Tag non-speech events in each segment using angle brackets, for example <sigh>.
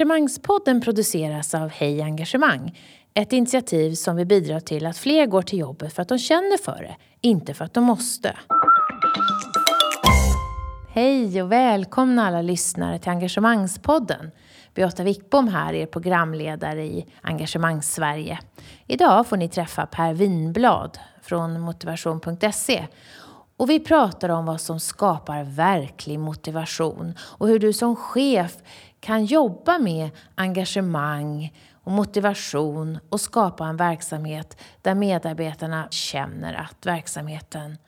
Engagemangspodden produceras av Hej Engagemang. Ett initiativ som vill bidra till att fler går till jobbet för att de känner för det, inte för att de måste. Hej och välkomna alla lyssnare till Engagemangspodden. Beata Wickbom här, er programledare i Engagemangssverige. Idag får ni träffa Per Winblad från motivation.se. Och vi pratar om vad som skapar verklig motivation och hur du som chef kan jobba med engagemang och motivation och skapa en verksamhet där medarbetarna känner att verksamheten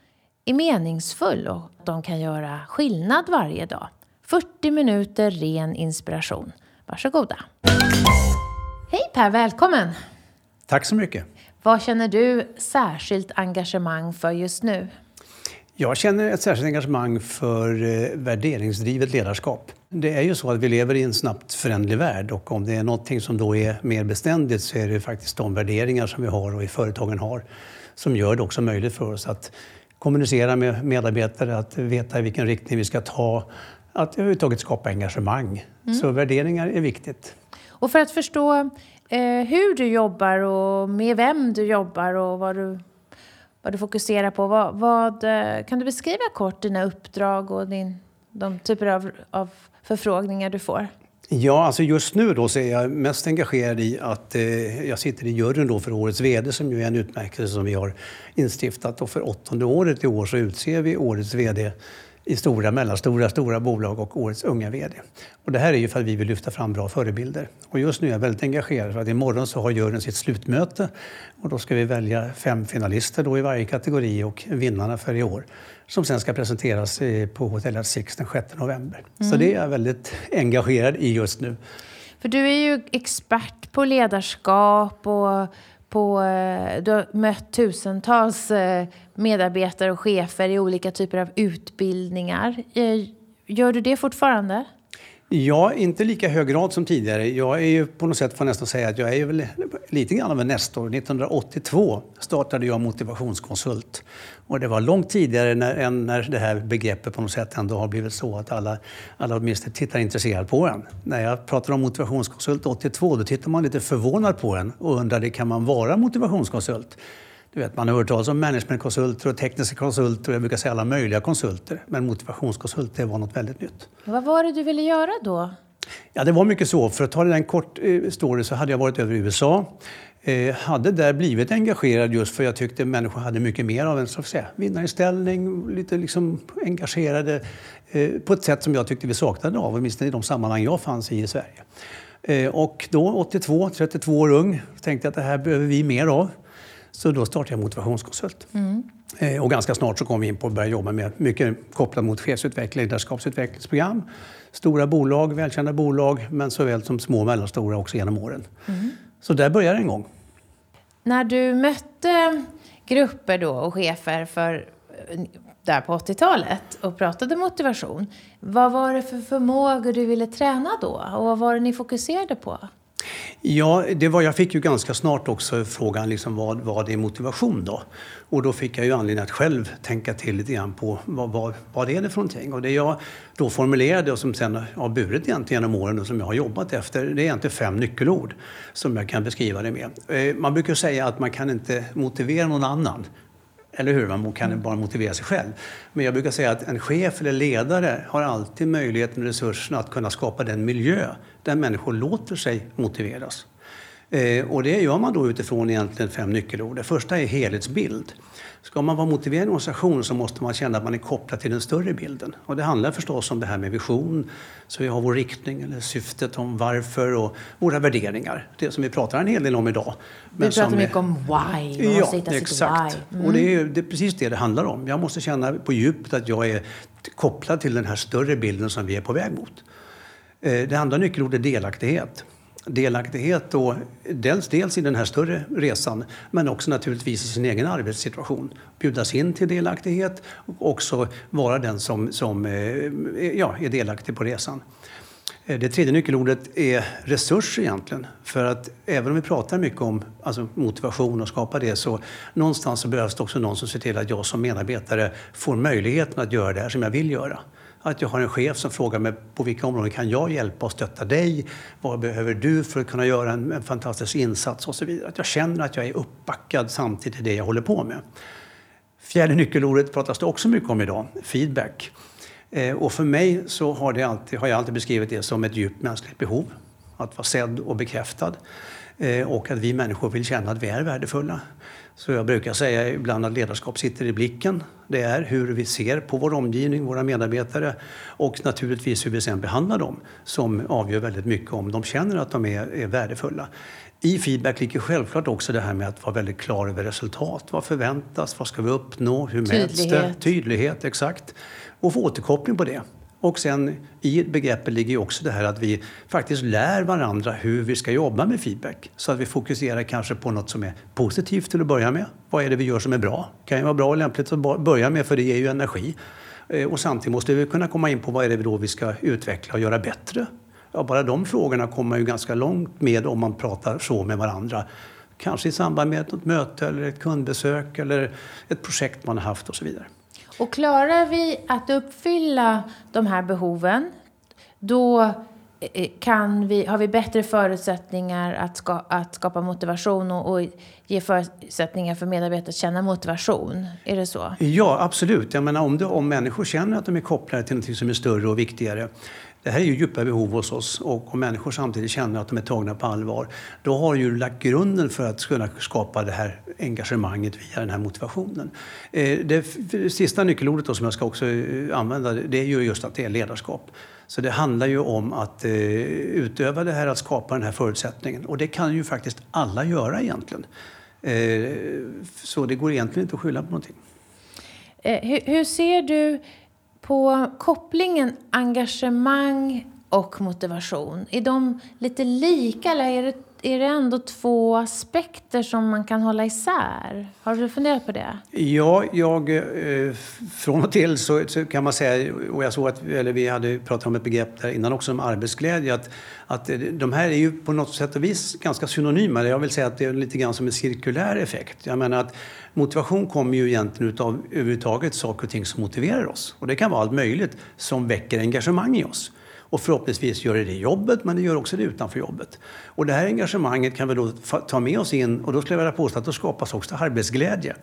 är meningsfull och att de kan göra skillnad varje dag. 40 minuter ren inspiration. Varsågoda. Hej Per, välkommen! Tack så mycket. Vad känner du särskilt engagemang för just nu? Jag känner ett särskilt engagemang för eh, värderingsdrivet ledarskap. Det är ju så att vi lever i en snabbt föränderlig värld och om det är någonting som då är mer beständigt så är det faktiskt de värderingar som vi har och i företagen har som gör det också möjligt för oss att kommunicera med medarbetare, att veta i vilken riktning vi ska ta, att överhuvudtaget skapa engagemang. Mm. Så värderingar är viktigt. Och för att förstå eh, hur du jobbar och med vem du jobbar och vad du vad du fokuserar på. Vad, vad, eh, kan du beskriva kort dina uppdrag och din, de typer av, av förfrågningar du får? Ja, alltså just nu då så är jag mest engagerad i att eh, jag sitter i juryn då för Årets VD som ju är en utmärkelse som vi har instiftat. Och för åttonde året i år så utser vi Årets VD i stora, mellanstora, stora bolag och årets unga VD. Och det här är ju för att vi vill lyfta fram bra förebilder. Och just nu är jag väldigt engagerad för att imorgon så har juryn sitt slutmöte och då ska vi välja fem finalister då i varje kategori och vinnarna för i år som sen ska presenteras på Hotel Six den 6 november. Mm. Så det är jag väldigt engagerad i just nu. För du är ju expert på ledarskap och på, eh, du har mött tusentals eh, medarbetare och chefer i olika typer av utbildningar. Eh, gör du det fortfarande? Ja, inte lika hög grad som tidigare. Jag är ju på något sätt, får nästan säga att jag är väl lite grann av en nestor. 1982 startade jag motivationskonsult. Och det var långt tidigare när, än när det här begreppet på något sätt ändå har blivit så att alla, alla åtminstone tittar intresserat på en. När jag pratar om motivationskonsult 82, då tittar man lite förvånad på en och undrar, kan man vara motivationskonsult? Du vet, man har hört talas om managementkonsulter och tekniska konsulter och jag brukar säga alla möjliga konsulter. Men motivationskonsult, det var något väldigt nytt. Vad var det du ville göra då? Ja, det var mycket så. För att ta det en kort eh, story så hade jag varit över i USA. Eh, hade där blivit engagerad just för jag tyckte människor hade mycket mer av en så att säga, vinnarställning, lite liksom engagerade eh, på ett sätt som jag tyckte vi saknade av, åtminstone i de sammanhang jag fanns i i Sverige. Eh, och då, 82, 32 år ung, tänkte jag att det här behöver vi mer av. Så då startade jag motivationskonsult. Mm. Eh, och ganska snart så kom vi in på att börja jobba med mycket kopplat mot chefsutveckling, ledarskapsutvecklingsprogram. Stora bolag, välkända bolag, men såväl som små och mellanstora också genom åren. Mm. Så där började det en gång. När du mötte grupper då och chefer för där på 80-talet och pratade motivation. Vad var det för förmågor du ville träna då? Och vad var det ni fokuserade på? Ja, det var, jag fick ju ganska snart också frågan liksom vad, vad är motivation då? Och då fick jag ju anledning att själv tänka till lite grann på vad, vad, vad är det för någonting? Och det jag då formulerade och som sen har burit egentligen genom åren och som jag har jobbat efter, det är egentligen fem nyckelord som jag kan beskriva det med. Eh, man brukar säga att man kan inte motivera någon annan eller hur? Man kan mm. bara motivera sig själv. Men jag brukar säga att en chef eller ledare har alltid möjligheten och resurserna att kunna skapa den miljö där människor låter sig motiveras. Eh, och det gör man då utifrån egentligen fem nyckelord. Det första är helhetsbild. Ska man vara motiverad i en organisation så måste man känna att man är kopplad till den större bilden. Och det handlar förstås om det här med vision, så vi har vår riktning eller syftet om varför och våra värderingar. Det som vi pratar en hel del om idag. Vi pratar som, mycket om why, man ja, exakt. Mm. Och det är, det är precis det det handlar om. Jag måste känna på djupet att jag är kopplad till den här större bilden som vi är på väg mot. Eh, det andra nyckelordet är delaktighet delaktighet då, dels, dels i den här större resan men också naturligtvis i sin egen arbetssituation. Bjudas in till delaktighet och också vara den som, som eh, ja, är delaktig på resan. Eh, det tredje nyckelordet är resurs egentligen. För att även om vi pratar mycket om alltså motivation och skapa det så någonstans så behövs det också någon som ser till att jag som medarbetare får möjligheten att göra det här som jag vill göra. Att jag har en chef som frågar mig på vilka områden kan jag hjälpa och stötta dig? Vad behöver du för att kunna göra en, en fantastisk insats och så vidare. Att jag känner att jag är uppbackad samtidigt i det jag håller på med. Fjärde nyckelordet pratas det också mycket om idag, feedback. Eh, och för mig så har, det alltid, har jag alltid beskrivit det som ett djupt mänskligt behov. Att vara sedd och bekräftad. Eh, och att vi människor vill känna att vi är värdefulla. Så jag brukar säga ibland att ledarskap sitter i blicken. Det är hur vi ser på vår omgivning, våra medarbetare och naturligtvis hur vi sen behandlar dem som avgör väldigt mycket om de känner att de är, är värdefulla. I feedback ligger självklart också det här med att vara väldigt klar över resultat. Vad förväntas? Vad ska vi uppnå? Hur mäts det? Tydlighet, exakt. Och få återkoppling på det. Och sen i begreppet ligger också det här att vi faktiskt lär varandra hur vi ska jobba med feedback. Så att vi fokuserar kanske på något som är positivt till att börja med. Vad är det vi gör som är bra? Det kan ju vara bra och lämpligt att börja med för det ger ju energi. Eh, och samtidigt måste vi kunna komma in på vad är det då vi ska utveckla och göra bättre. Ja, bara de frågorna kommer man ju ganska långt med om man pratar så med varandra. Kanske i samband med ett möte eller ett kundbesök eller ett projekt man har haft och så vidare. Och klarar vi att uppfylla de här behoven, då eh, kan vi, har vi bättre förutsättningar att, ska, att skapa motivation och, och, ge förutsättningar för medarbetare att känna motivation. Är det så? Ja, absolut. Jag menar, om, det, om människor känner att de är kopplade till något som är större och viktigare det här är ju djupa behov hos oss och om människor samtidigt känner att de är tagna på allvar, då har ju lagt grunden för att kunna skapa det här engagemanget via den här motivationen. Eh, det sista nyckelordet då som jag ska också eh, använda, det är ju just att det är ledarskap. Så det handlar ju om att eh, utöva det här, att skapa den här förutsättningen. Och det kan ju faktiskt alla göra egentligen. Så det går egentligen inte att skylla på någonting. Hur ser du på kopplingen engagemang och motivation. Är de lite lika eller är det, är det ändå två aspekter som man kan hålla isär? Har du funderat på det? Ja, jag, eh, från och till så, så, kan man säga, och jag såg att eller vi hade pratat om ett begrepp där innan också om arbetsglädje, att, att eh, de här är ju på något sätt och vis ganska synonyma. Jag vill säga att det är lite grann som en cirkulär effekt. Jag menar att motivation kommer ju egentligen utav överhuvudtaget saker och ting som motiverar oss. Och det kan vara allt möjligt som väcker engagemang i oss. Och förhoppningsvis gör det det i jobbet, men det gör också det utanför jobbet. Och det här engagemanget kan vi då ta med oss in och då skulle jag vilja påstå att då skapas också arbetsglädje.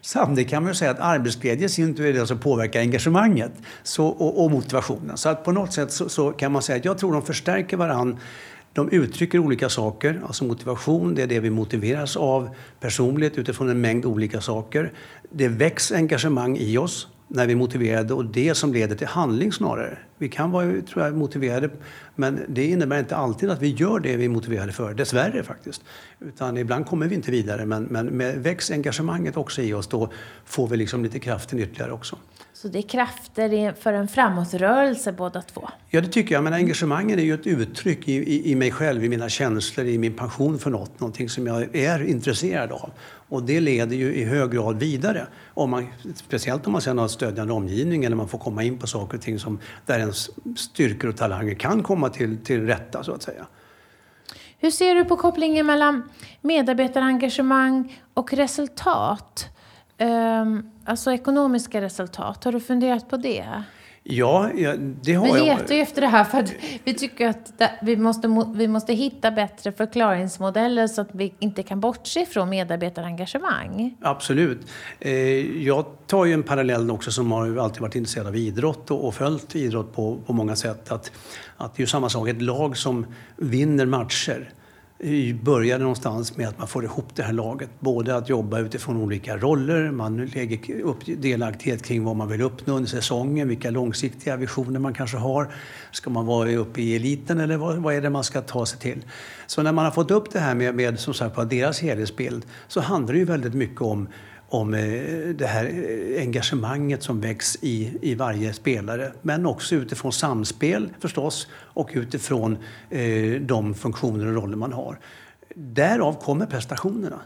Samtidigt kan man säga att arbetsglädje i sin tur är det som påverkar engagemanget så, och, och motivationen. Så att på något sätt så, så, kan man säga att jag tror de förstärker varandra de uttrycker olika saker, alltså motivation, det är det vi motiveras av personligt utifrån en mängd olika saker. Det väcks engagemang i oss när vi är motiverade och det som leder till handling snarare. Vi kan vara tror jag, motiverade men det innebär inte alltid att vi gör det vi är motiverade för, dessvärre faktiskt. Utan ibland kommer vi inte vidare men, men med väcks engagemanget också i oss då får vi liksom lite kraften ytterligare också. Så det är krafter för en framåtrörelse båda två? Ja, det tycker jag. Men engagemanget är ju ett uttryck i, i, i, mig själv, i mina känslor, i min passion för något. Någonting som jag är intresserad av. Och det leder ju i hög grad vidare. Om man, speciellt om man sen har en stödjande omgivning eller man får komma in på saker och ting som, där ens styrkor och talanger kan komma till, till rätta, så att säga. Hur ser du på kopplingen mellan medarbetarengagemang och resultat? Um, alltså ekonomiska resultat. Har du funderat på det? Ja, ja det har vi jag. Vi letar ju efter det här för att vi tycker att vi måste, vi måste hitta bättre förklaringsmodeller så att vi inte kan bortse från medarbetarengagemang. Absolut. Eh, jag tar ju en parallell också som har alltid varit intresserad av idrott och följt idrott på, på många sätt. Att, att det är ju samma sak, ett lag som vinner matcher började någonstans med att man får ihop det här laget. Både att jobba utifrån olika roller, man lägger upp delaktighet kring vad man vill uppnå under säsongen, vilka långsiktiga visioner man kanske har. Ska man vara uppe i eliten eller vad, vad är det man ska ta sig till? Så när man har fått upp det här med, med som sagt, deras helhetsbild så handlar det ju väldigt mycket om om eh, det här eh, engagemanget som väcks i, i varje spelare. Men också utifrån samspel förstås och utifrån eh, de funktioner och roller man har. Därav kommer prestationerna.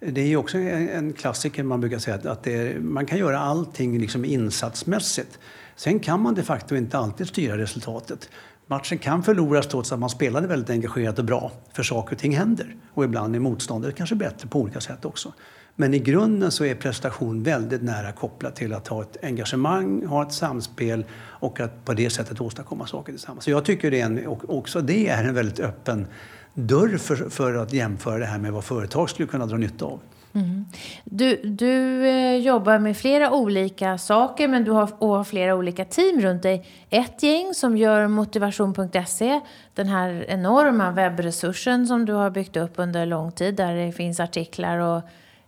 Det är också en klassiker man brukar säga att är, man kan göra allting liksom insatsmässigt. Sen kan man de facto inte alltid styra resultatet. Matchen kan förloras trots att man spelade väldigt engagerat och bra, för saker och ting händer. Och ibland är motståndet kanske bättre på olika sätt också. Men i grunden så är prestation väldigt nära kopplat till att ha ett engagemang, ha ett samspel och att på det sättet åstadkomma saker tillsammans. Så jag tycker det är en, också det är en väldigt öppen dörr för, för att jämföra det här med vad företag skulle kunna dra nytta av. Mm. Du, du eh, jobbar med flera olika saker men du har, och har flera olika team runt dig. Ett gäng som gör motivation.se, den här enorma webbresursen som du har byggt upp under lång tid där det finns artiklar och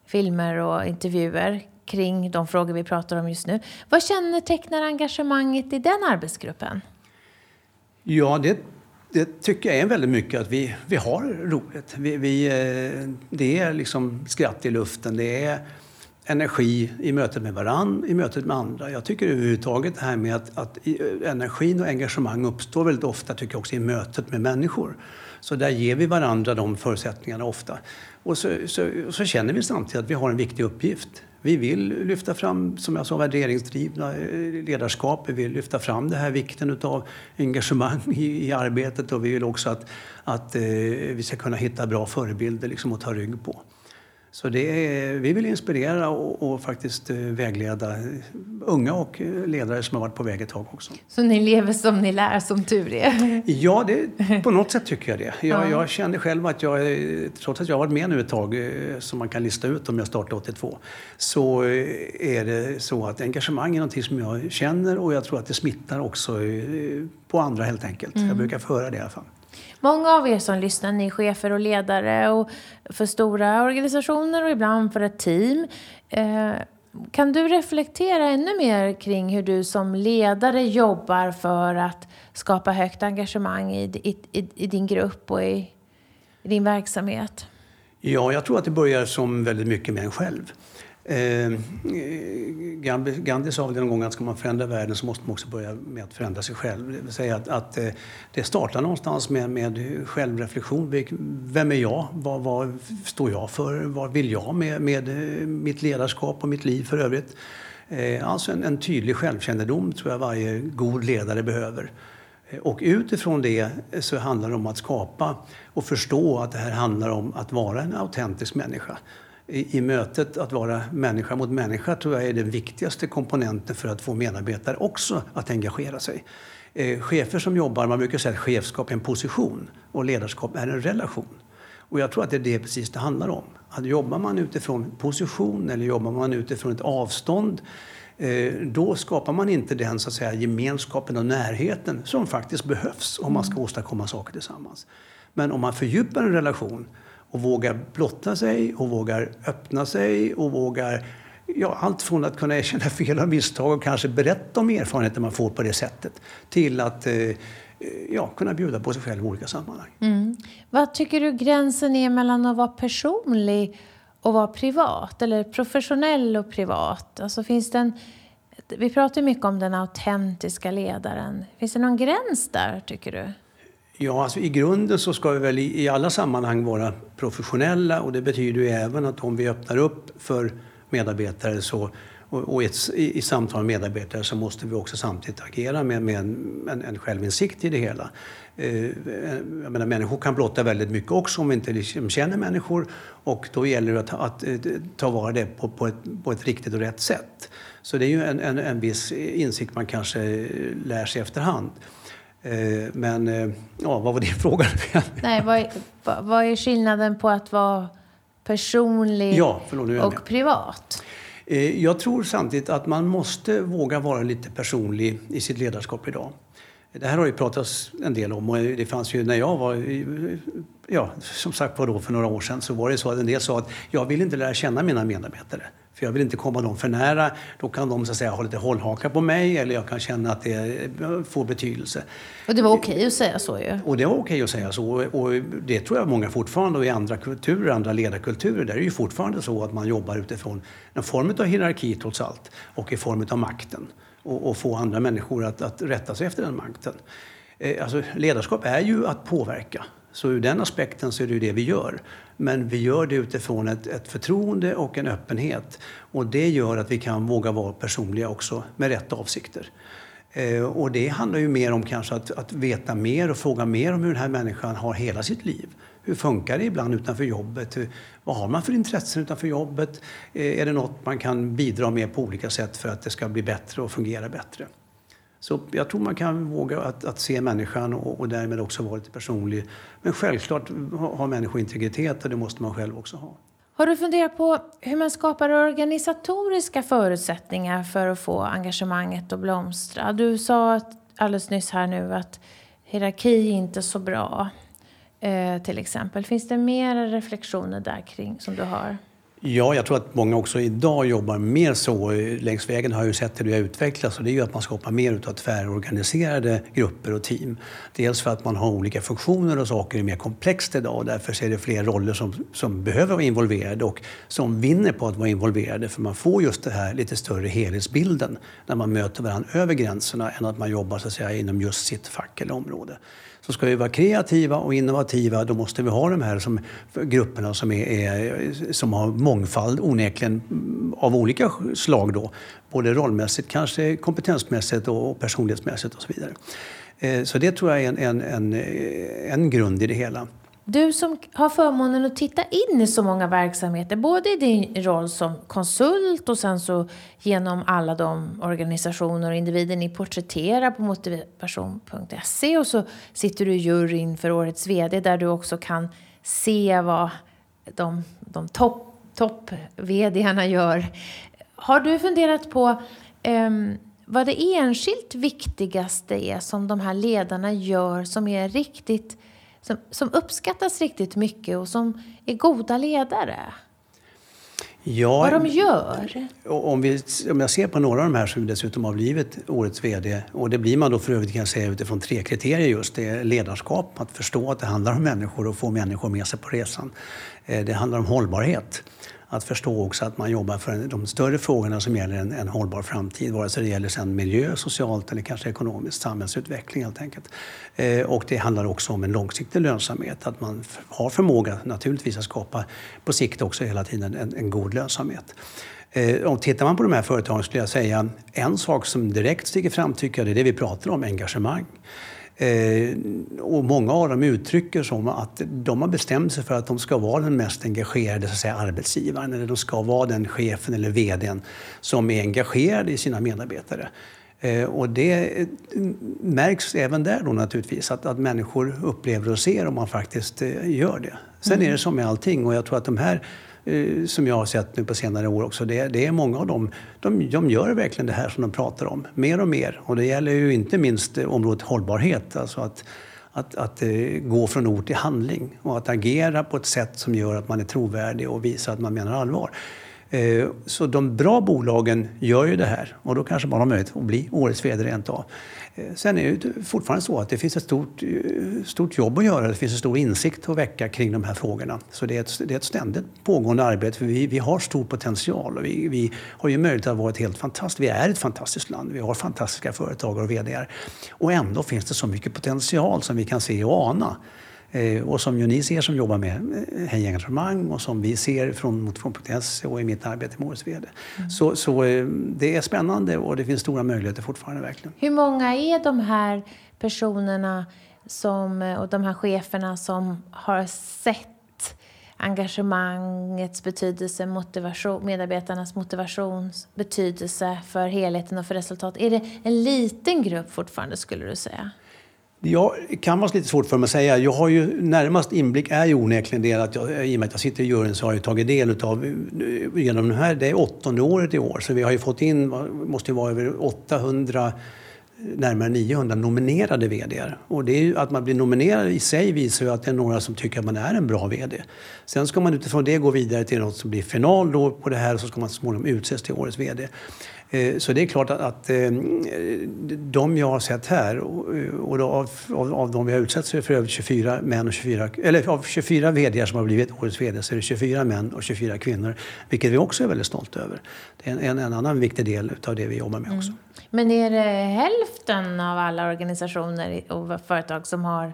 filmer och intervjuer kring de frågor vi pratar om just nu. Vad kännetecknar engagemanget i den arbetsgruppen? Ja, det det tycker jag är väldigt mycket att vi, vi har roligt. Vi, vi, eh, det är liksom skratt i luften, det är energi i mötet med varann, i mötet med andra. Jag tycker överhuvudtaget det här med att, att eh, energin och engagemang uppstår väldigt ofta tycker jag också i mötet med människor. Så där ger vi varandra de förutsättningarna ofta. Och så, så, så känner vi samtidigt att vi har en viktig uppgift. Vi vill lyfta fram, som jag sa, värderingsdrivna eh, ledarskap. Vi vill lyfta fram det här vikten av engagemang i, i arbetet och vi vill också att, att eh, vi ska kunna hitta bra förebilder liksom, att ta rygg på. Så det är, vi vill inspirera och, och, faktiskt eh, vägleda unga och eh, ledare som har varit på väg ett tag också. Så ni lever som ni lär, som tur är? Ja, det, på något sätt tycker jag det. Jag, ja. jag kände själv att jag, trots att jag har varit med nu ett tag, eh, som man kan lista ut om jag startade 82, så är det så att engagemang är någonting som jag känner och jag tror att det smittar också på andra helt enkelt. Mm. Jag brukar få höra det i alla fall. Många av er som lyssnar, ni är chefer och ledare och för stora organisationer och ibland för ett team. Eh, kan du reflektera ännu mer kring hur du som ledare jobbar för att skapa högt engagemang i, i, i, i din grupp och i, i din verksamhet? Ja, jag tror att det börjar som väldigt mycket med en själv. Eh, Gandhi sa väl någon gång att ska man förändra världen så måste man också börja med att förändra sig själv. Det vill säga att, att eh, det startar någonstans med, med självreflektion. Vem är jag? Vad, vad, står jag för? Vad vill jag med, med eh, mitt ledarskap och mitt liv för övrigt? Eh, alltså en, en tydlig självkännedom tror jag varje god ledare behöver. Eh, och utifrån det eh, så handlar det om att skapa och förstå att det här handlar om att vara en autentisk människa i, i mötet att vara människa mot människa tror jag är den viktigaste komponenten för att få medarbetare också att engagera sig. Eh, chefer som jobbar, man brukar säga att chefskap är en position och ledarskap är en relation. Och jag tror att det är det precis det handlar om. Att jobbar man utifrån position eller jobbar man utifrån ett avstånd eh, då skapar man inte den så att säga, gemenskapen och närheten som faktiskt behövs om man ska åstadkomma saker tillsammans. Men om man fördjupar en relation och vågar blotta sig och vågar öppna sig och vågar ja, allt från att kunna erkänna <laughs> fel och misstag och kanske berätta om erfarenheter man får på det sättet till att eh, ja, kunna bjuda på sig själv i olika sammanhang. Mm. Vad tycker du gränsen är mellan att vara personlig och vara privat? Eller professionell och privat? Alltså finns det en, vi pratar mycket om den autentiska ledaren. Finns det någon gräns där, tycker du? Ja, alltså i grunden så ska vi väl i, i alla sammanhang vara professionella och det betyder ju även att om vi öppnar upp för medarbetare så, och, och ett, i, i, samtal med medarbetare så måste vi också samtidigt agera med, med en, en, en självinsikt i det hela. Eh, jag menar, människor kan blotta väldigt mycket också om vi inte liksom känner människor och då gäller det att, att, att ta vara det på, på, ett, på ett riktigt och rätt sätt. Så det är ju en, en, en viss insikt man kanske lär sig efterhand. Eh, men eh, ja, vad var din <laughs> fråga? Nej, vad är, vad är skillnaden på att vara personlig ja, förlåt, och privat? Eh, jag tror samtidigt att man måste våga vara lite personlig i sitt ledarskap idag. Det här har ju pratats en del om och det fanns ju när jag var, ja, som sagt var då för några år sedan så var det så att en del sa att jag vill inte lära känna mina medarbetare. För jag vill inte komma dem för nära. Då kan de så att säga, ha lite hållhaka på mig eller jag kan känna att det får betydelse. Och det var okej okay att säga så ju. Och det var okej okay att säga så. Och det tror jag många fortfarande och i andra kulturer, andra ledarkulturer, där är det ju fortfarande så att man jobbar utifrån en form av hierarki trots allt och i form av makten. Och, och få andra människor att, att rätta sig efter den makten. Eh, alltså, ledarskap är ju att påverka. Så ur den aspekten så är det ju det vi gör. Men vi gör det utifrån ett, ett förtroende och en öppenhet. Och det gör att vi kan våga vara personliga också med rätt avsikter. Eh, och det handlar ju mer om kanske att, att veta mer och fråga mer om hur den här människan har hela sitt liv. hur funkar det ibland utanför jobbet? Hur, vad har man för intressen utanför jobbet? Eh, är det något man kan bidra med på olika sätt för att det ska bli bättre och fungera bättre? Så jag tror man kan våga att, att se människan och, och, därmed också vara lite personlig. Men självklart har människor integritet och det måste man själv också ha. Har du funderat på hur man skapar organisatoriska förutsättningar för att få engagemanget att blomstra? Du sa alldeles nyss här nu att hierarki är inte så bra, eh, till exempel. Finns det mer reflektioner där kring som du har? Ja, jag tror att många också idag jobbar mer så. Längs vägen har jag ju sett hur det har utvecklats och det är ju att man skapar mer utav tvärorganiserade grupper och team. Dels för att man har olika funktioner och saker är mer komplext idag och därför är det fler roller som, som behöver vara involverade och som vinner på att vara involverade för man får just det här lite större helhetsbilden när man möter varandra över gränserna än att man jobbar så att säga inom just sitt fack eller område. Så ska vi vara kreativa och innovativa då måste vi ha de här som, grupperna som, är, är, som har mångfald onekligen mm, av olika slag då. Både rollmässigt, kanske kompetensmässigt och personlighetsmässigt och så vidare. Eh, så det tror jag är en, en, en, eh, en grund i det hela. Du som har förmånen att titta in i så många verksamheter, både i din roll som konsult och sen så genom alla de organisationer och individer ni porträtterar på motivation.se och så sitter du i juryn för årets VD där du också kan se vad de, de topp top VDarna gör. Har du funderat på um, vad det enskilt viktigaste är som de här ledarna gör som är riktigt som, som uppskattas riktigt mycket och som är goda ledare? Ja, vad de gör? Om, vi, om jag ser på några av de här som dessutom har blivit årets VD, och det blir man då för övrigt kan jag säga utifrån tre kriterier just. Det är ledarskap, att förstå att det handlar om människor och få människor med sig på resan. Eh, det handlar om hållbarhet att förstå också att man jobbar för de större frågorna som gäller en, en hållbar framtid, vare sig det gäller sen miljö, socialt eller kanske ekonomiskt, samhällsutveckling helt enkelt. Eh, och det handlar också om en långsiktig lönsamhet, att man har förmåga naturligtvis att skapa på sikt också hela tiden en, en god lönsamhet. Eh, och tittar man på de här företagen skulle jag säga en sak som direkt sticker fram tycker jag det är det vi pratar om, engagemang. Eh, och många av dem uttrycker som att de har bestämt sig för att de ska vara den mest engagerade så att säga, arbetsgivaren eller de ska vara den chefen eller VDn som är engagerad i sina medarbetare. Eh, och det märks även där då naturligtvis, att, att människor upplever och ser om man faktiskt eh, gör det. Sen mm. är det som med allting och jag tror att de här Eh, som jag har sett nu på senare år också. Det, det är många av dem, de, de gör verkligen det här som de pratar om, mer och mer. Och det gäller ju inte minst området hållbarhet, alltså att, att, att uh, gå från ord till handling och att agera på ett sätt som gör att man är trovärdig och visar att man menar allvar. Eh, så de bra bolagen gör ju det här och då kanske man har möjlighet att bli årets VD rent av. Eh, sen är det fortfarande så att det finns ett stort, eh, stort jobb att göra. Det finns en stor insikt att väcka kring de här frågorna. Så det är ett, det är ett ständigt pågående arbete. För vi, vi har stor potential och vi, vi har ju möjlighet att vara ett helt fantastiskt... Vi är ett fantastiskt land. Vi har fantastiska företagare och VDR. Och ändå finns det så mycket potential som vi kan se och ana. Eh, och som ju ni ser som jobbar med eh, Hej Engagemang och som vi ser från Motion.se och i mitt arbete med Årets VD. Mm. Så, så eh, det är spännande och det finns stora möjligheter fortfarande verkligen. Hur många är de här personerna som, och de här cheferna som har sett engagemangets betydelse, motivation, medarbetarnas motivations betydelse för helheten och för resultat. Är det en liten grupp fortfarande skulle du säga? Jag kan vara lite svårt för mig att säga. Jag har ju närmast inblick är ju onekligen det att jag, i och med att jag sitter i juryn så har jag tagit del av eh, genom den här, det är åttonde året i år, så vi har ju fått in, måste ju vara över 800 eh, närmare 900 nominerade vd. Och det är ju, att man blir nominerad i sig visar ju att det är några som tycker att man är en bra VD. Sen ska man utifrån det gå vidare till något som blir final då på det här och så ska man så småningom utses till årets VD. Eh, så det är klart att, eh, de jag har sett här, och eh, av, av, av de vi har utsett så är det för övrigt 24 män och 24, eller av 24 VD som har blivit årets VD så är det 24 män och 24 kvinnor, vilket vi också är väldigt stolta över. Det är en, en annan viktig del av det vi jobbar med också. Mm. Men är det hälften av alla organisationer och företag som har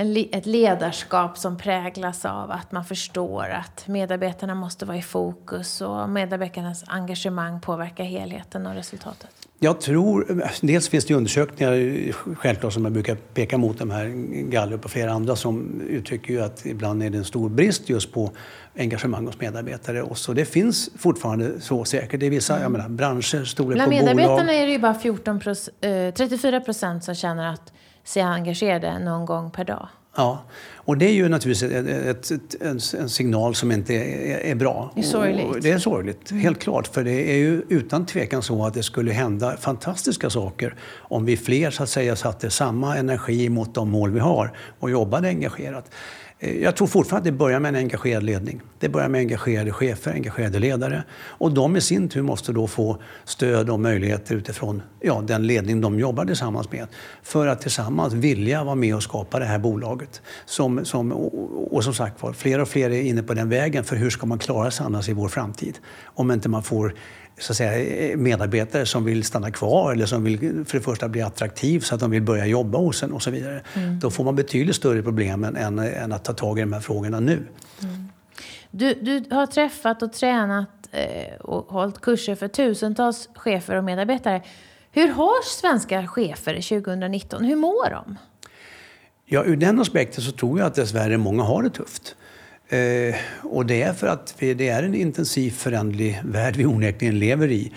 en, ett ledarskap som präglas av att man förstår att medarbetarna måste vara i fokus och medarbetarnas engagemang påverkar helheten och resultatet? Jag tror, dels finns det undersökningar självklart som jag brukar peka mot de här Gallup och flera andra som uttrycker ju att ibland är det en stor brist just på engagemang hos medarbetare. Och så det finns fortfarande så säkert. Det är vissa mm. jag menar, branscher, storlek på bolag. Bland medarbetarna är det ju bara 14 34 procent som känner att sig engagerade någon gång per dag. Ja, och det är ju naturligtvis ett, ett, ett, en, signal som inte är, är bra. Det är sorgligt. Och det är sorgligt, helt klart. För det är ju utan tvekan så att det skulle hända fantastiska saker om vi fler så att säga satte samma energi mot de mål vi har och jobbade engagerat. Eh, jag tror fortfarande att det börjar med en engagerad ledning. Det börjar med engagerade chefer, engagerade ledare. Och de i sin tur måste då få stöd och möjligheter utifrån ja, den ledning de jobbar tillsammans med. För att tillsammans vilja vara med och skapa det här bolaget. Som, som, och, och som sagt var, fler och fler är inne på den vägen. För hur ska man klara sig annars i vår framtid? Om inte man får så att säga, medarbetare som vill stanna kvar eller som vill för det första bli attraktiv så att de vill börja jobba hos en och så vidare. Mm. Då får man betydligt större problem än, än, än, att ta tag i de här frågorna nu. Mm. Du, du har träffat och tränat eh, och hållit kurser för tusentals chefer och medarbetare. Hur har svenska chefer 2019? Hur mår de? Ja, ur den aspekten så tror jag att dessvärre många har det tufft. Eh, och det är för att vi, det är en intensiv föränderlig värld vi onekligen lever i.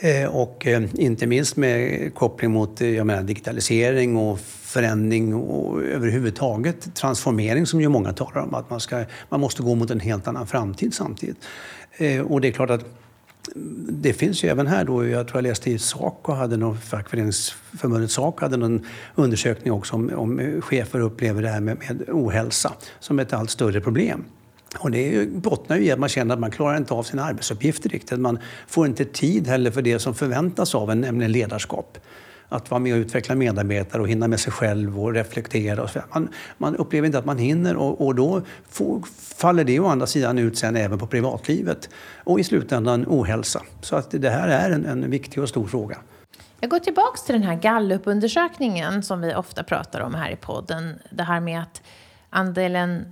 Eh, och eh, inte minst med koppling mot eh, jag menar, digitalisering och förändring och överhuvudtaget transformering som ju många talar om. Att man, ska, man måste gå mot en helt annan framtid samtidigt. Och det är klart att det finns ju även här då, jag tror jag läste i Saco, hade någon, fackföreningsförbundet Saco hade någon undersökning också om, om chefer upplever det här med, med ohälsa som ett allt större problem. Och det bottnar ju i att man känner att man klarar inte av sina arbetsuppgifter riktigt. Man får inte tid heller för det som förväntas av en, nämligen ledarskap att vara med och utveckla medarbetare och hinna med sig själv och reflektera. Och så. Man, man upplever inte att man hinner och, och då får, faller det å andra sidan ut sen även på privatlivet och i slutändan ohälsa. Så att det här är en, en viktig och stor fråga. Jag går tillbaka till den här gallupundersökningen som vi ofta pratar om här i podden. Det här med att andelen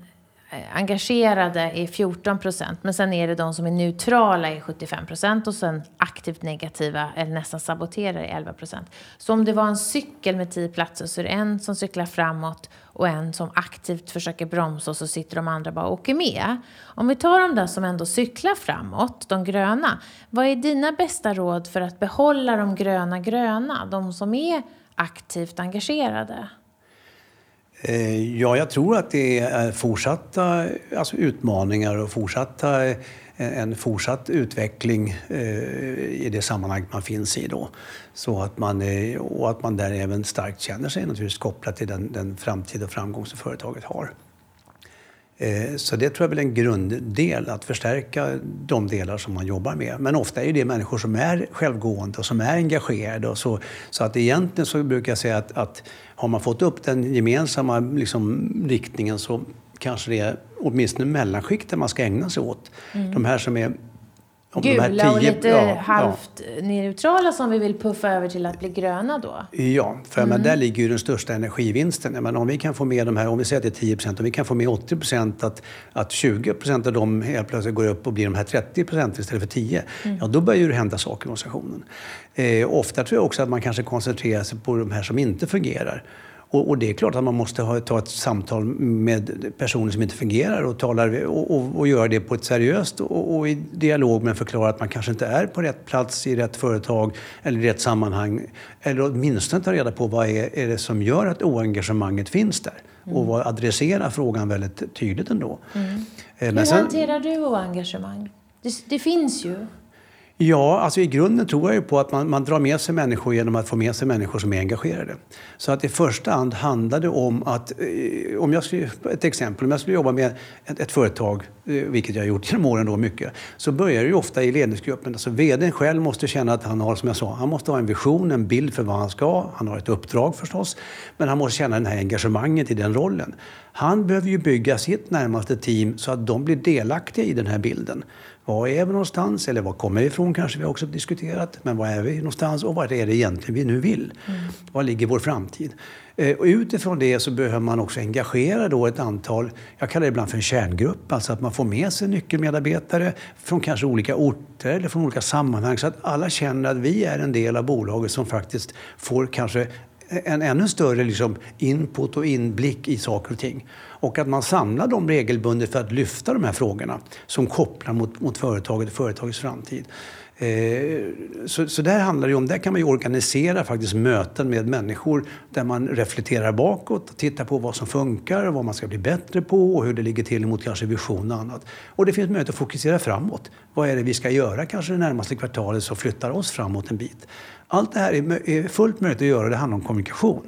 Eh, engagerade är 14 procent, men sen är det de som är neutrala i 75 procent och sen aktivt negativa eller nästan saboterar i 11 procent. Så om det var en cykel med 10 platser så är det en som cyklar framåt och en som aktivt försöker bromsa och så sitter de andra bara och åker med. Om vi tar de där som ändå cyklar framåt, de gröna, vad är dina bästa råd för att behålla de gröna gröna, de som är aktivt engagerade? Eh, ja, jag tror att det är fortsatta alltså utmaningar och fortsatta, eh, en fortsatt utveckling eh, i det sammanhang man finns i. Då. Så att man, och att man där även starkt känner sig naturligtvis kopplad till den, den framtid och framgång som företaget har. Så det tror jag är en grunddel, att förstärka de delar som man jobbar med. Men ofta är det människor som är självgående och som är engagerade. Och så, så att egentligen så brukar jag säga att, att har man fått upp den gemensamma liksom, riktningen så kanske det är åtminstone mellanskikten man ska ägna sig åt. Mm. De här som är om Gula tio, och lite ja, halvt ja. neutrala som vi vill puffa över till att bli gröna då? Ja, för mm. men där ligger ju den största energivinsten. Men om vi kan få med de här, om vi säger att det är 10 procent, om vi kan få med 80 procent, att, att 20 procent av dem helt plötsligt går upp och blir de här 30 procent istället för 10, mm. ja då börjar det hända saker i organisationen. Eh, ofta tror jag också att man kanske koncentrerar sig på de här som inte fungerar. Och, och, det är klart att man måste ha, ta ett samtal med personer som inte fungerar och, talar, och, och, och göra det på ett seriöst och, och, i dialog men förklara att man kanske inte är på rätt plats i rätt företag eller i rätt sammanhang. Eller åtminstone ta reda på vad är, är det som gör att oengagemanget finns där. Mm. Och adressera frågan väldigt tydligt ändå. Mm. Eh, men Hur sen, hanterar du oengagemang? Det, det finns ju. Ja, alltså i grunden tror jag ju på att man, man drar med sig människor genom att få med sig människor som är engagerade. Så att i första hand handlar det om att, eh, om jag skulle, ett exempel, om jag skulle jobba med ett, ett företag, eh, vilket jag har gjort <laughs> genom åren då mycket, så börjar det ju ofta i ledningsgruppen. Alltså vdn själv måste känna att han har, som jag sa, han måste ha en vision, en bild för vad han ska. Han har ett uppdrag förstås, men han måste känna det här engagemanget i den rollen. Han behöver ju bygga sitt närmaste team så att de blir delaktiga i den här bilden. Var är vi någonstans? Eller var kommer vi ifrån kanske vi också diskuterat. Men var är vi någonstans och vad är det egentligen vi nu vill? Mm. Var ligger vår framtid? Eh, och utifrån det så behöver man också engagera då ett antal, jag kallar det ibland för en kärngrupp, alltså att man får med sig nyckelmedarbetare från kanske olika orter eller från olika sammanhang så att alla känner att vi är en del av bolaget som faktiskt får kanske en ännu större liksom input och inblick i saker och ting. Och att man samlar dem regelbundet för att lyfta de här frågorna som kopplar mot, mot företaget och företagets framtid. Eh, så, så där handlar det om, där kan man ju organisera faktiskt möten med människor där man reflekterar bakåt, tittar på vad som funkar, vad man ska bli bättre på och hur det ligger till mot kanske vision och annat. Och det finns möjlighet att fokusera framåt. Vad är det vi ska göra kanske det närmaste kvartalet som flyttar oss framåt en bit? Allt det här är fullt möjligt att göra, det handlar om kommunikation.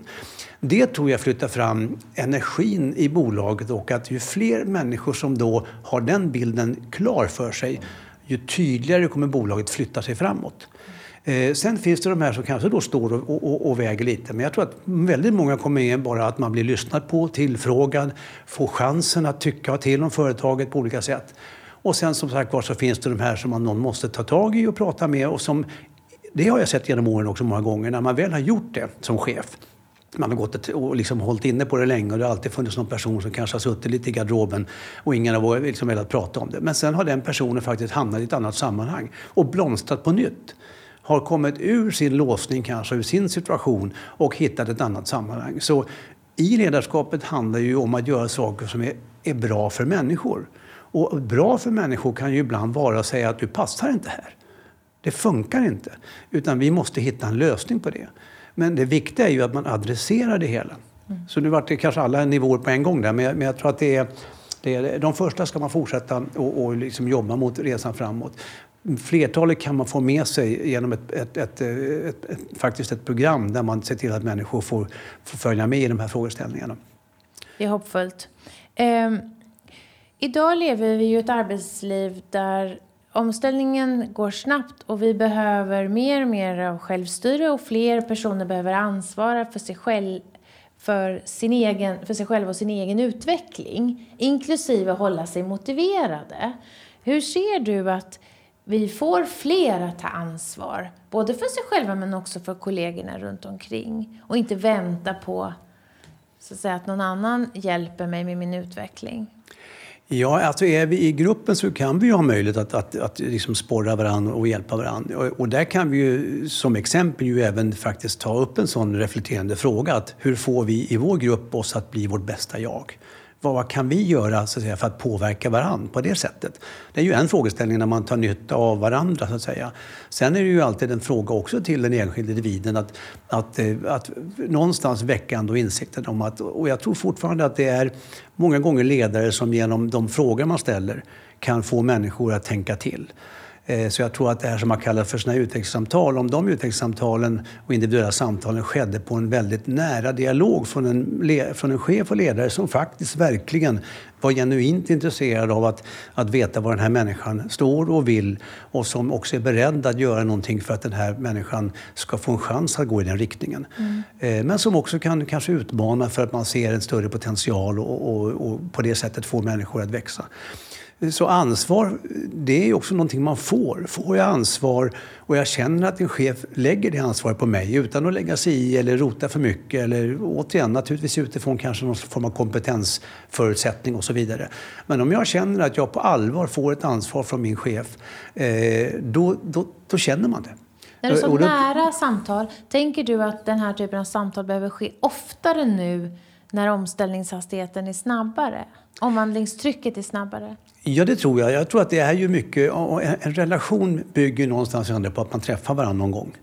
Det tror jag flyttar fram energin i bolaget och att ju fler människor som då har den bilden klar för sig, ju tydligare kommer bolaget flytta sig framåt. Eh, sen finns det de här som kanske då står och, och, och, väger lite. Men jag tror att väldigt många kommer in bara att man blir lyssnad på, tillfrågad, får chansen att tycka till om företaget på olika sätt. Och sen som sagt var så finns det de här som man någon måste ta tag i och prata med och som det har jag sett genom åren också många gånger. När man väl har gjort det som chef man har gått och liksom hållit inne på det länge och det har alltid funnits någon person som kanske har suttit lite i garderoben och ingen har liksom velat prata om det. Men sen har den personen faktiskt hamnat i ett annat sammanhang och blomstrat på nytt. Har kommit ur sin låsning kanske, ur sin situation och hittat ett annat sammanhang. Så i ledarskapet handlar det ju om att göra saker som är, är bra för människor. Och bra för människor kan ju ibland vara att säga att du passar inte här. Det funkar inte. Utan vi måste hitta en lösning på det. Men det viktiga är ju att man adresserar det hela. Mm. Så nu vart det kanske alla nivåer på en gång där, men jag, men jag tror att det är, det är, de första ska man fortsätta och, och liksom jobba mot resan framåt. Flertalet kan man få med sig genom ett, ett, ett, ett, faktiskt ett program där man ser till att människor får, får följa med i de här frågeställningarna. Det är hoppfullt. Um, idag lever vi ju ett arbetsliv där omställningen går snabbt och vi behöver mer och mer av självstyre och fler personer behöver ansvara för sig själv för, sin egen, för sig själv och sin egen utveckling, inklusive hålla sig motiverade. Hur ser du att vi får fler att ta ansvar, både för sig själva men också för kollegorna runt omkring och inte vänta på så att, säga, att någon annan hjälper mig med min utveckling? Ja, alltså är vi i gruppen så kan vi ju ha möjlighet att, att, att liksom sporra varandra och hjälpa varandra. Och, och, där kan vi ju som exempel ju även faktiskt ta upp en sån reflekterande fråga. Att hur får vi i vår grupp oss att bli vårt bästa jag? Vad kan vi göra så att säga, för att påverka varandra på det sättet? Det är ju en frågeställning när man tar nytta av varandra. så att säga. Sen är det ju alltid en fråga också till den enskilde individen att, att, eh, att någonstans väcka ändå insikten om att, och jag tror fortfarande att det är många gånger ledare som genom de frågor man ställer kan få människor att tänka till. Eh, så jag tror att det här som man kallar för såna utvecklingssamtal, om de utvecklingssamtalen och individuella samtalen skedde på en väldigt nära dialog från en, från en chef och ledare som faktiskt verkligen var genuint intresserad av att, att veta var den här människan står och vill och som också är beredd att göra någonting för att den här människan ska få en chans att gå i den riktningen. Mm. Eh, men som också kan kanske utmana för att man ser en större potential och, och, och på det sättet få människor att växa. Så ansvar, det är också någonting man får. Får jag ansvar och jag känner att en chef lägger det ansvaret på mig utan att lägga sig i eller rota för mycket eller återigen naturligtvis utifrån kanske någon form av kompetensförutsättning och så vidare. Men om jag känner att jag på allvar får ett ansvar från min chef, eh, då, då, då känner man det. När det är så nära samtal, tänker du att den här typen av samtal behöver ske oftare nu när omställningshastigheten är snabbare? Omvandlingstrycket är snabbare? Ja, det tror jag. Jag tror att det är ju mycket... En relation bygger någonstans på att man träffar varandra någon gång.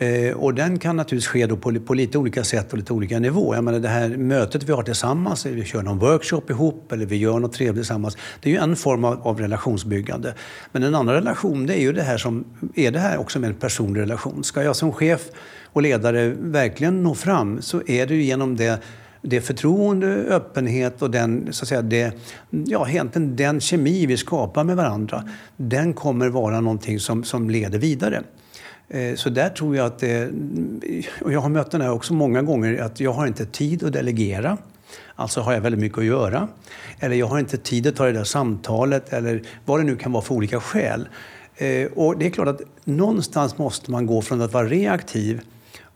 Eh, och den kan naturligtvis ske då på, på, lite olika sätt och lite olika nivå. Jag menar det här mötet vi har tillsammans, vi kör någon workshop ihop eller vi gör något trevligt tillsammans. Det är ju en form av, av relationsbyggande. Men en annan relation, det är ju det här som... Är det här också med en personlig relation? Ska jag som chef och ledare verkligen nå fram så är det ju genom det det förtroende, öppenhet och den, så att säga, det, ja, egentligen den kemi vi skapar med varandra, den kommer vara någonting som, som leder vidare. Eh, så där tror jag att det, och jag har mött den här också många gånger, att jag har inte tid att delegera. Alltså har jag väldigt mycket att göra. Eller jag har inte tid att ta det där samtalet. Eller vad det nu kan vara för olika skäl. Eh, och det är klart att någonstans måste man gå från att vara reaktiv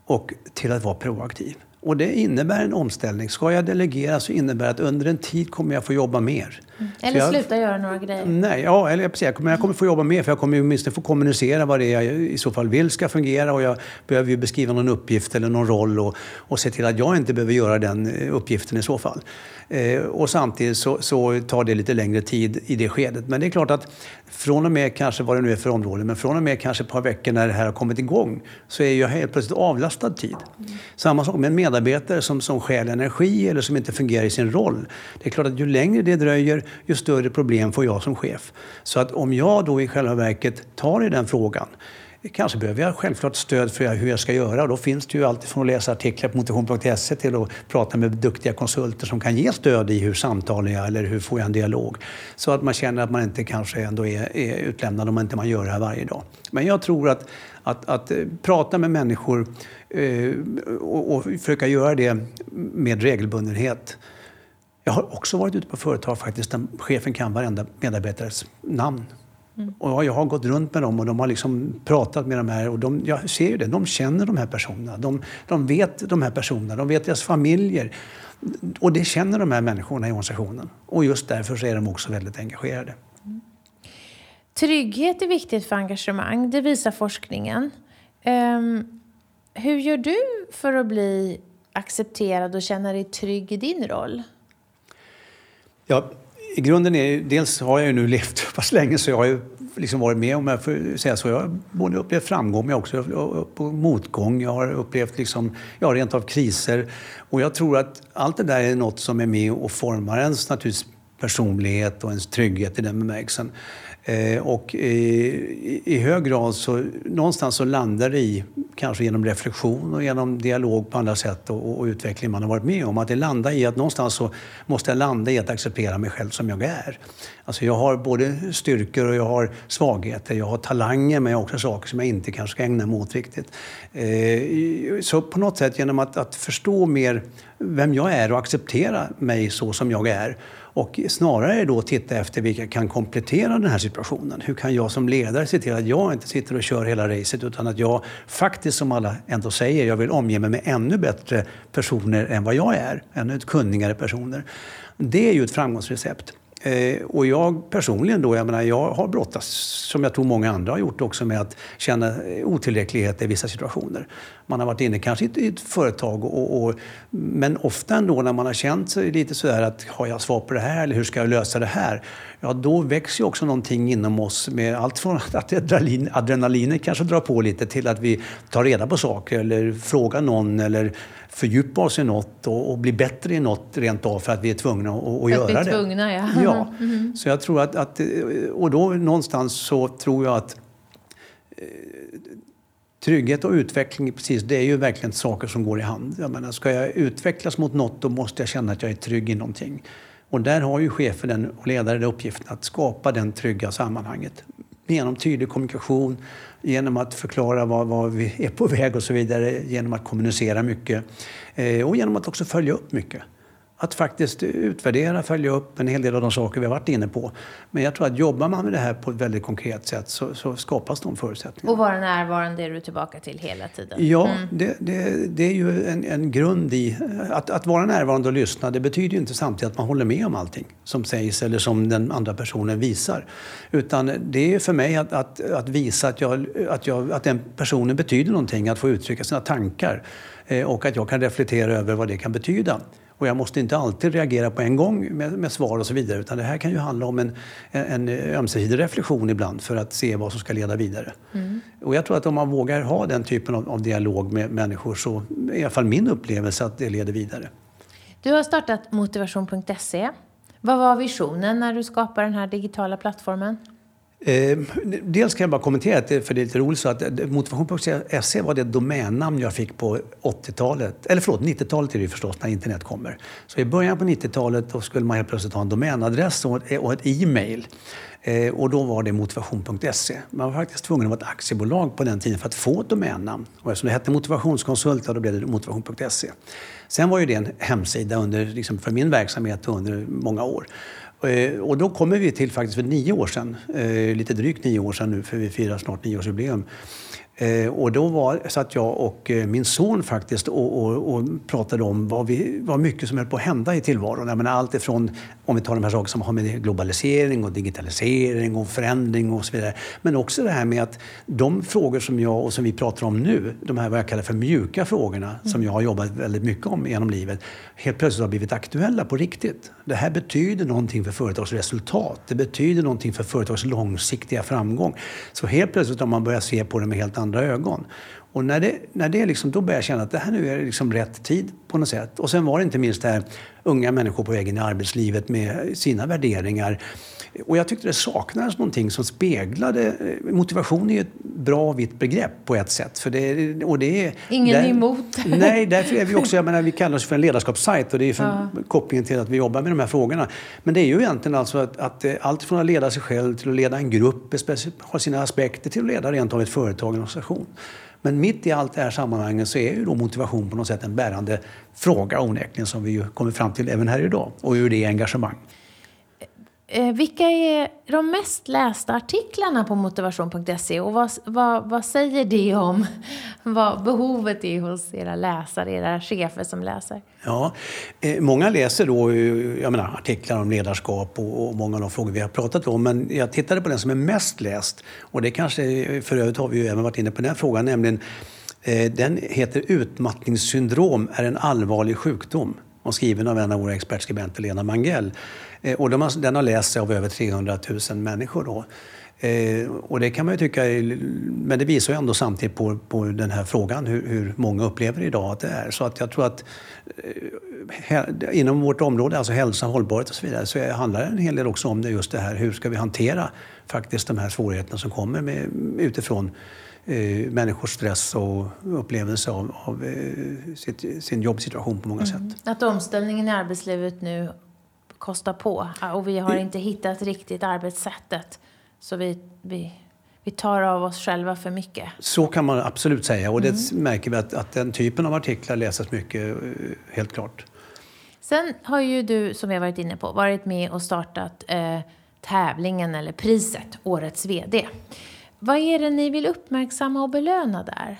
och till att vara proaktiv. Och det innebär en omställning. Ska jag delegera så innebär det att under en tid kommer jag få jobba mer. Mm. Eller jag, sluta göra några grejer. Nej, ja, eller precis, jag, kommer, jag kommer få jobba mer för jag kommer åtminstone få kommunicera vad det är jag i så fall vill ska fungera och jag behöver ju beskriva någon uppgift eller någon roll och, och se till att jag inte behöver göra den eh, uppgiften i så fall. Eh, och samtidigt så, så, tar det lite längre tid i det skedet. Men det är klart att från och med kanske vad det nu är för område, men från och med kanske ett par veckor när det här har kommit igång så är jag helt plötsligt avlastad tid. Mm. Samma sak med en medarbetare som, som stjäl energi eller som inte fungerar i sin roll. Det är klart att ju längre det dröjer, ju större problem får jag som chef. Så att om jag då i själva verket tar i den frågan Kanske behöver jag självklart stöd för hur jag ska göra. Då finns det ju allt från att läsa artiklar på motivation.se till att prata med duktiga konsulter som kan ge stöd i hur samtalar jag eller hur får jag en dialog. Så att man känner att man inte kanske ändå är, är utlämnad om inte man gör det här varje dag. Men jag tror att, att, att eh, prata med människor eh, och, och försöka göra det med regelbundenhet jag har också varit ute på företag faktiskt där chefen kan varenda medarbetares namn. Mm. Och jag har gått runt med dem och de har liksom pratat med de här och de, jag ser ju det, de känner de här personerna. De, de vet de här personerna, de vet deras familjer. Och det känner de här människorna i organisationen. Och just därför så är de också väldigt engagerade. Mm. Trygghet är viktigt för engagemang, det visar forskningen. Um, hur gör du för att bli accepterad och känna dig trygg i din roll? Ja, i grunden är dels har jag ju nu levt så pass länge så jag har ju liksom varit med om jag får säga så. Jag har både upplevt framgång men också motgång. Jag har upplevt liksom, ja, rent av kriser. Och jag tror att allt det där är något som är med och formar ens naturligtvis personlighet och ens trygghet i den bemärkelsen. Eh, och i, i, hög grad så någonstans så landar det i, kanske genom reflektion och genom dialog på andra sätt och, och, utveckling man har varit med om, att det landar i att någonstans så måste jag landa i att acceptera mig själv som jag är. Alltså jag har både styrkor och jag har svagheter. Jag har talanger men jag har också saker som jag inte kanske ska ägna mig åt riktigt. Eh, så på något sätt genom att, att förstå mer vem jag är och acceptera mig så som jag är och snarare då titta efter vilka kan komplettera den här situationen. Hur kan jag som ledare se till att jag inte sitter och kör hela racet utan att jag faktiskt, som alla ändå säger, jag vill omge mig med ännu bättre personer än vad jag är. Ännu kunnigare personer. Det är ju ett framgångsrecept. Eh, och jag personligen då, jag menar, jag har brottats, som jag tror många andra har gjort också, med att känna eh, otillräcklighet i vissa situationer. Man har varit inne kanske i ett företag, och, och, men ofta ändå när man har känt sig lite sådär att har jag svar på det här eller hur ska jag lösa det här? Ja, då växer ju också någonting inom oss med allt från <laughs> att adrenalin, adrenalinet kanske drar på lite till att vi tar reda på saker eller frågar någon eller fördjupa oss i något och, och bli bättre i något rent av för att vi är tvungna att, att göra det. Tvungna, ja. ja. Mm. Så jag tror att, att, och då någonstans så tror jag att eh, Trygghet och utveckling, precis, det är ju verkligen saker som går i hand. Jag menar, ska jag utvecklas mot något, då måste jag känna att jag är trygg i någonting. Och där har ju chefen och ledaren uppgiften att skapa den trygga sammanhanget genom tydlig kommunikation, genom att förklara var, var, vi är på väg och så vidare, genom att kommunicera mycket eh, och genom att också följa upp mycket att faktiskt utvärdera, följa upp en hel del av de saker vi har varit inne på. Men jag tror att jobbar man med det här på ett väldigt konkret sätt så, så skapas de förutsättningarna. Och vara närvarande är du tillbaka till hela tiden? Ja, mm. det, det, det, är ju en, en grund i... Att, att vara närvarande och lyssna, det betyder ju inte samtidigt att man håller med om allting som sägs eller som den andra personen visar. Utan det är för mig att, att, att visa att, jag, att, jag, att den personen betyder någonting, att få uttrycka sina tankar eh, och att jag kan reflektera över vad det kan betyda. Och jag måste inte alltid reagera på en gång med, med svar och så vidare. Utan det här kan ju handla om en, en ömsesidig reflektion ibland för att se vad som ska leda vidare. Mm. Och jag tror att om man vågar ha den typen av, av dialog med människor så är i alla fall min upplevelse att det leder vidare. Du har startat motivation.se. Vad var visionen när du skapade den här digitala plattformen? Eh, dels kan jag bara kommentera, att det, för det är lite roligt, så att motivation.se var det domännamn jag fick på 80-talet, eller förlåt, 90-talet är det ju förstås när internet kommer. Så i början på 90-talet då skulle man helt plötsligt ha en domänadress och ett, och ett e-mail. Eh, och då var det motivation.se. Man var faktiskt tvungen att vara ett aktiebolag på den tiden för att få ett domännamn. Och eftersom det hette motivationskonsult, då blev det motivation.se. Sen var ju det en hemsida under, liksom för min verksamhet under många år. Eh, och då kommer vi till faktiskt för nio år sedan, eh, lite drygt nio år sedan nu, för vi firar snart nioårsjubileum. Eh, och då var, satt jag och min son faktiskt och, och, och pratade om vad, vi, vad mycket som höll på att hända i tillvaron. Jag menar, allt ifrån, om vi tar de här sakerna som har med globalisering och digitalisering och förändring och så vidare. Men också det här med att de frågor som jag och som vi pratar om nu, de här vad jag kallar för mjuka frågorna mm. som jag har jobbat väldigt mycket om genom livet, helt plötsligt har blivit aktuella på riktigt. Det här betyder någonting för företags resultat. Det betyder någonting för företags långsiktiga framgång. Så helt plötsligt har man börjat se på det med helt andra ögon. Och när det, när det liksom, då började jag känna att det här nu är liksom rätt tid på något sätt. Och sen var det inte minst det här unga människor på väg in i arbetslivet med sina värderingar. Och jag tyckte det saknades någonting som speglade... Motivation är ju ett bra vitt begrepp på ett sätt. För det, och det är, Ingen där, emot. <laughs> Nej, därför är vi också... Jag menar, vi kallar oss för en ledarskapssajt och det är för ja. kopplingen till att vi jobbar med de här frågorna. Men det är ju egentligen alltså att, att allt från att leda sig själv till att leda en grupp, har sina aspekter, till att leda rent av ett företag, en organisation. Men mitt i allt det här sammanhanget så är ju då motivation på något sätt en bärande fråga onekligen som vi ju kommer fram till även här idag. Och ur det engagemang. Eh, vilka är de mest lästa artiklarna på motivation.se och vad, vad, vad, säger det om vad behovet är hos era läsare, era chefer som läser? Ja, eh, många läser då jag menar, artiklar om ledarskap och, och, många av de frågor vi har pratat om. Men jag tittade på den som är mest läst och det kanske, för övrigt har vi ju även varit inne på den här frågan, nämligen eh, den heter Utmattningssyndrom är en allvarlig sjukdom och skriven av en av våra expertskribenter, Lena Mangell. Eh, och de har, den har lästs av över 300 000 människor. Då. Eh, och det kan man tycka, men det visar ju ändå samtidigt på, på den här frågan hur, hur, många upplever idag att det är. Så att jag tror att eh, inom vårt område, alltså hälsa, hållbarhet och så vidare, så handlar det en hel del också om det, just det här hur ska vi hantera faktiskt de här svårigheterna som kommer med, utifrån eh, människors stress och upplevelse av, av eh, sitt, sin jobbsituation på många mm. sätt. Att omställningen i arbetslivet nu kostar på och vi har inte hittat riktigt arbetssättet. Så vi, vi, vi tar av oss själva för mycket. Så kan man absolut säga och det mm. märker vi att, att den typen av artiklar läses mycket, eh, helt klart. Sen har ju du, som vi har varit inne på, varit med och startat eh, tävlingen eller priset Årets VD. Vad är det ni vill uppmärksamma och belöna där?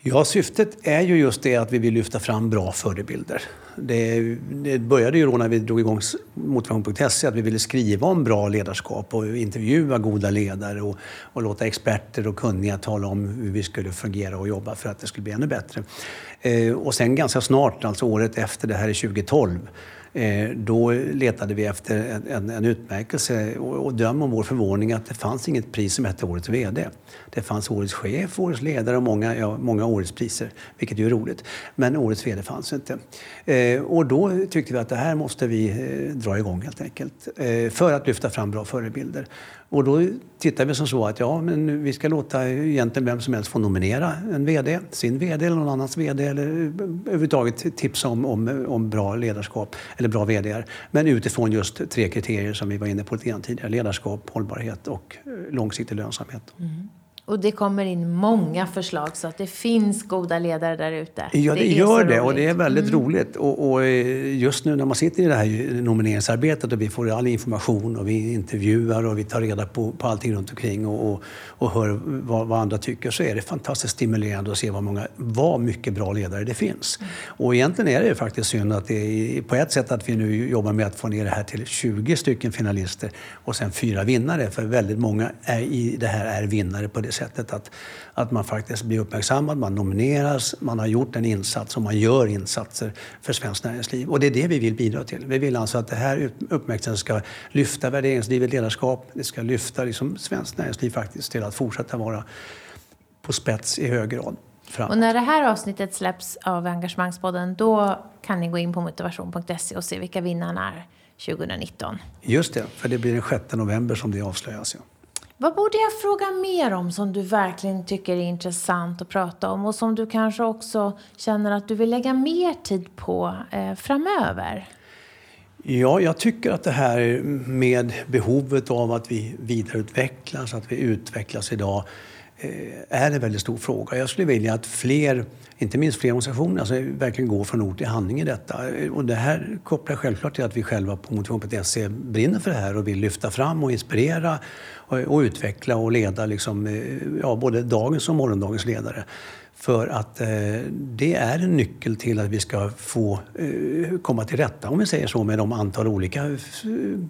Ja, syftet är ju just det att vi vill lyfta fram bra förebilder. Det, det började ju då när vi drog igång motivation.se att vi ville skriva om bra ledarskap och intervjua goda ledare och, och, låta experter och kunniga tala om hur vi skulle fungera och jobba för att det skulle bli ännu bättre. Eh, och sen ganska snart, alltså året efter, det här är 2012, Eh, då letade vi efter en, en, en utmärkelse och, och döm om vår förvåning att det fanns inget pris som hette Årets VD. Det fanns Årets chef, Årets ledare och många, ja, många Årets priser, vilket ju är roligt. Men Årets VD fanns inte. Eh, Eh, och då tyckte vi att det här måste vi eh, dra igång helt enkelt. Eh, för att lyfta fram bra förebilder. Och då tittade vi som så att ja, men vi ska låta egentligen vem som helst få nominera en VD, sin VD eller någon annans VD eller överhuvudtaget tipsa om, om, om bra ledarskap eller bra VD. Men utifrån just tre kriterier som vi var inne på lite grann tidigare. Ledarskap, hållbarhet och långsiktig lönsamhet. Mm. Och det kommer in många förslag så att det finns goda ledare där ute. Ja, det, det gör det och det är väldigt mm. roligt. Och, och, eh, just nu när man sitter i det här nomineringsarbetet och vi får all information och vi intervjuar och vi tar reda på, på allting runt omkring och, och, och hör vad, vad, andra tycker så är det fantastiskt stimulerande att se vad, många, vad mycket bra ledare det finns. Mm. Och egentligen är det faktiskt synd att det är på ett sätt att vi nu jobbar med att få ner det här till 20 stycken finalister och sen fyra vinnare. För väldigt många är, i det här är vinnare på det sättet att, att man faktiskt blir uppmärksammad, man nomineras, man har gjort en insats och man gör insatser för svenskt näringsliv. Och det är det vi vill bidra till. Vi vill alltså att det här uppmärksamheten ska lyfta värderingsdrivet ledarskap, det ska lyfta liksom svenskt näringsliv faktiskt till att fortsätta vara på spets i hög grad. Framåt. Och när det här avsnittet släpps av Engagemangspodden då kan ni gå in på motivation.se och se vilka vinnarna är. 2019. Just det, för det blir den 6 november som det avslöjas. Ja. Vad borde jag fråga mer om som du verkligen tycker är intressant att prata om och som du kanske också känner att du vill lägga mer tid på eh, framöver? Ja, jag tycker att det här med behovet av att vi vidareutvecklas, att vi utvecklas idag, eh, Eh, är en väldigt stor fråga. Jag skulle vilja att fler, inte minst fler organisationer, alltså verkligen går från ord till handling i detta. Eh, och det här kopplar självklart till att vi själva på motivation.se brinner för det här och vill lyfta fram och inspirera och, utveckla och leda liksom, eh, ja, både dagens och morgondagens ledare. För att eh, det är en nyckel till att vi ska få eh, komma till rätta, om vi säger så, med de antal olika eh,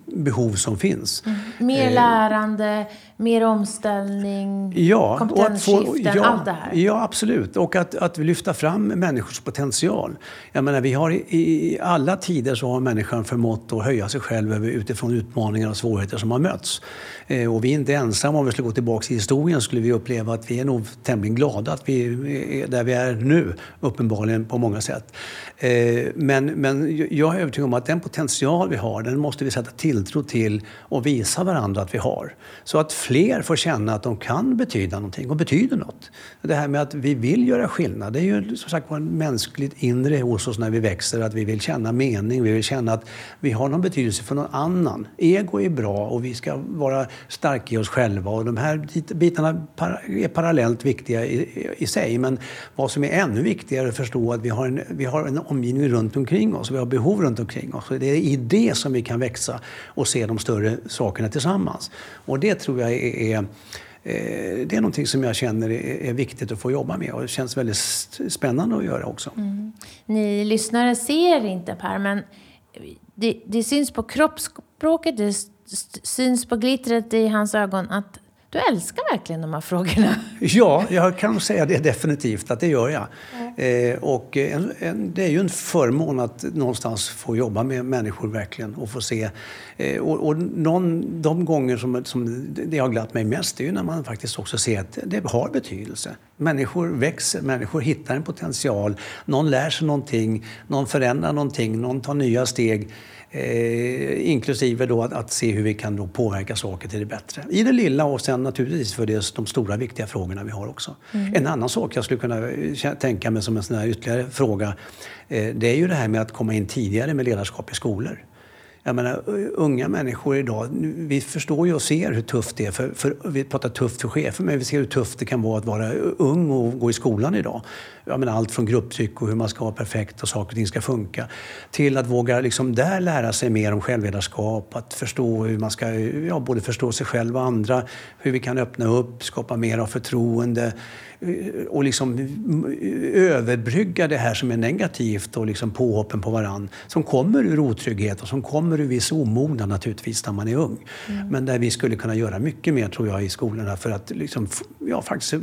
behov som finns. Mm. Mer eh, lärande, mer omställning, ja, kompetensskiften, ja, allt det här. Ja, absolut. Och att, att lyfta fram människors potential. Jag menar, vi har i, i alla tider så har människan förmått att höja sig själv utifrån utmaningar och svårigheter som har mötts. Eh, och vi är inte ensamma. Om vi skulle gå tillbaka i historien skulle vi uppleva att vi är nog tämligen glada att vi är där vi är nu, uppenbarligen på många sätt. Eh, men, men jag är övertygad om att den potential vi har, den måste vi sätta tilltro till och visa varandra att vi har. Så att fler får känna att de kan betyda någonting och betyder något. Det här med att vi vill göra skillnad, det är ju som sagt en mänskligt inre hos oss när vi växer, att vi vill känna mening, vi vill känna att vi har någon betydelse för någon annan. Ego är bra och vi ska vara starka i oss själva och de här bitarna är parallellt viktiga i, i sig. Men men vad som är ännu viktigare är att förstå att vi har en, vi har en omgivning runt omkring oss, vi har behov runt omkring oss. Det är i det som vi kan växa och se de större sakerna tillsammans. Och det tror jag är, är eh, det är någonting som jag känner är viktigt att få jobba med och det känns väldigt spännande att göra också. Mm. Ni lyssnare ser inte Per, men det, det syns på kroppsspråket, det syns på glittret i hans ögon att du älskar verkligen de här frågorna. <laughs> Ja, jag kan säga det definitivt att det gör jag. Mm. Eh, och en, en, det är ju en förmån att någonstans få jobba med människor verkligen och få se. Eh, och, och någon, de gånger som, som det har glatt mig mest är ju när man faktiskt också ser att det har betydelse. Människor växer, människor hittar en potential. Någon lär sig någonting, någon förändrar någonting, någon tar nya steg. Eh, inklusive då att, att, se hur vi kan då påverka saker till det bättre. I det lilla och sen naturligtvis för det, de stora viktiga frågorna vi har också. Mm. En annan sak jag skulle kunna eh, tänka mig som en sån här ytterligare fråga eh, det är ju det här med att komma in tidigare med ledarskap i skolor. Jag menar, unga människor idag, vi förstår ju och ser hur tufft det är. För, för, vi pratar tufft för chefer, men vi ser hur tufft det kan vara att vara ung och gå i skolan idag. Jag menar, allt från grupptryck och hur man ska vara perfekt och saker och ting ska funka till att våga liksom där lära sig mer om självledarskap, att förstå hur man ska ja, både förstå sig själv och andra, hur vi kan öppna upp, skapa mer av förtroende, och liksom överbrygga det här som är negativt och liksom påhoppen på varann som kommer ur otrygghet och som kommer ur viss omognad naturligtvis när man är ung. Mm. Men där vi skulle kunna göra mycket mer tror jag i skolorna för att liksom, ja, faktiskt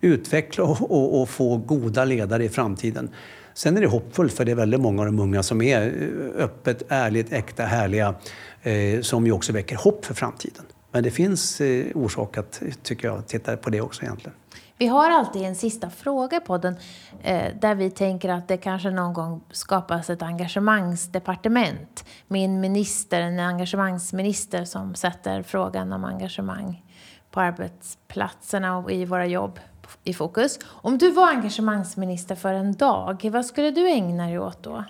utveckla och, och, och få goda ledare i framtiden. Sen är det hoppfullt för det är väldigt många av de unga som är öppet, ärligt, äkta, härliga eh, som ju också väcker hopp för framtiden. Men det finns eh, orsak att, tycker jag, titta på det också egentligen. Vi har alltid en sista fråga på den eh, där vi tänker att det kanske någon gång skapas ett engagemangsdepartement med en minister, en engagemangsminister som sätter frågan om engagemang på arbetsplatserna och i våra jobb i fokus. Om du var engagemangsminister för en dag, vad skulle du ägna dig åt då?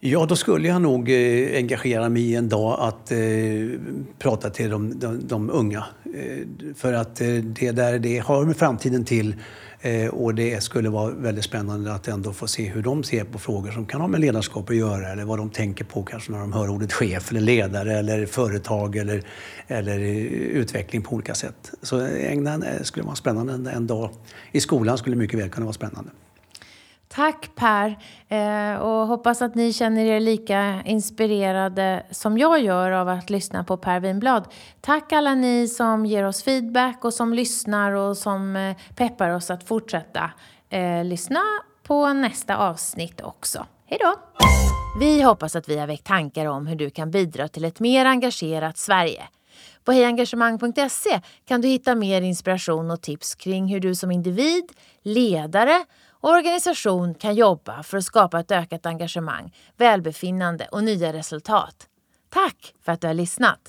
Ja, då skulle jag nog eh, engagera mig i en dag att eh, prata till de, de, de unga. Eh, för att eh, det där det har med framtiden till eh, och det skulle vara väldigt spännande att ändå få se hur de ser på frågor som kan ha med ledarskap att göra eller vad de tänker på kanske när de hör ordet chef eller ledare eller företag eller, eller eh, utveckling på olika sätt. Så ägna eh, skulle vara spännande en, en dag i skolan skulle mycket väl kunna vara spännande. Tack Per! Eh, och hoppas att ni känner er lika inspirerade som jag gör av att lyssna på Per Winblad. Tack alla ni som ger oss feedback och som lyssnar och som eh, peppar oss att fortsätta eh, lyssna på nästa avsnitt också. Hej då! Vi hoppas att vi har väckt tankar om hur du kan bidra till ett mer engagerat Sverige. På hejengagemang.se kan du hitta mer inspiration och tips kring hur du som individ, ledare organisation kan jobba för att skapa ett ökat engagemang, välbefinnande och nya resultat. Tack för att du har lyssnat!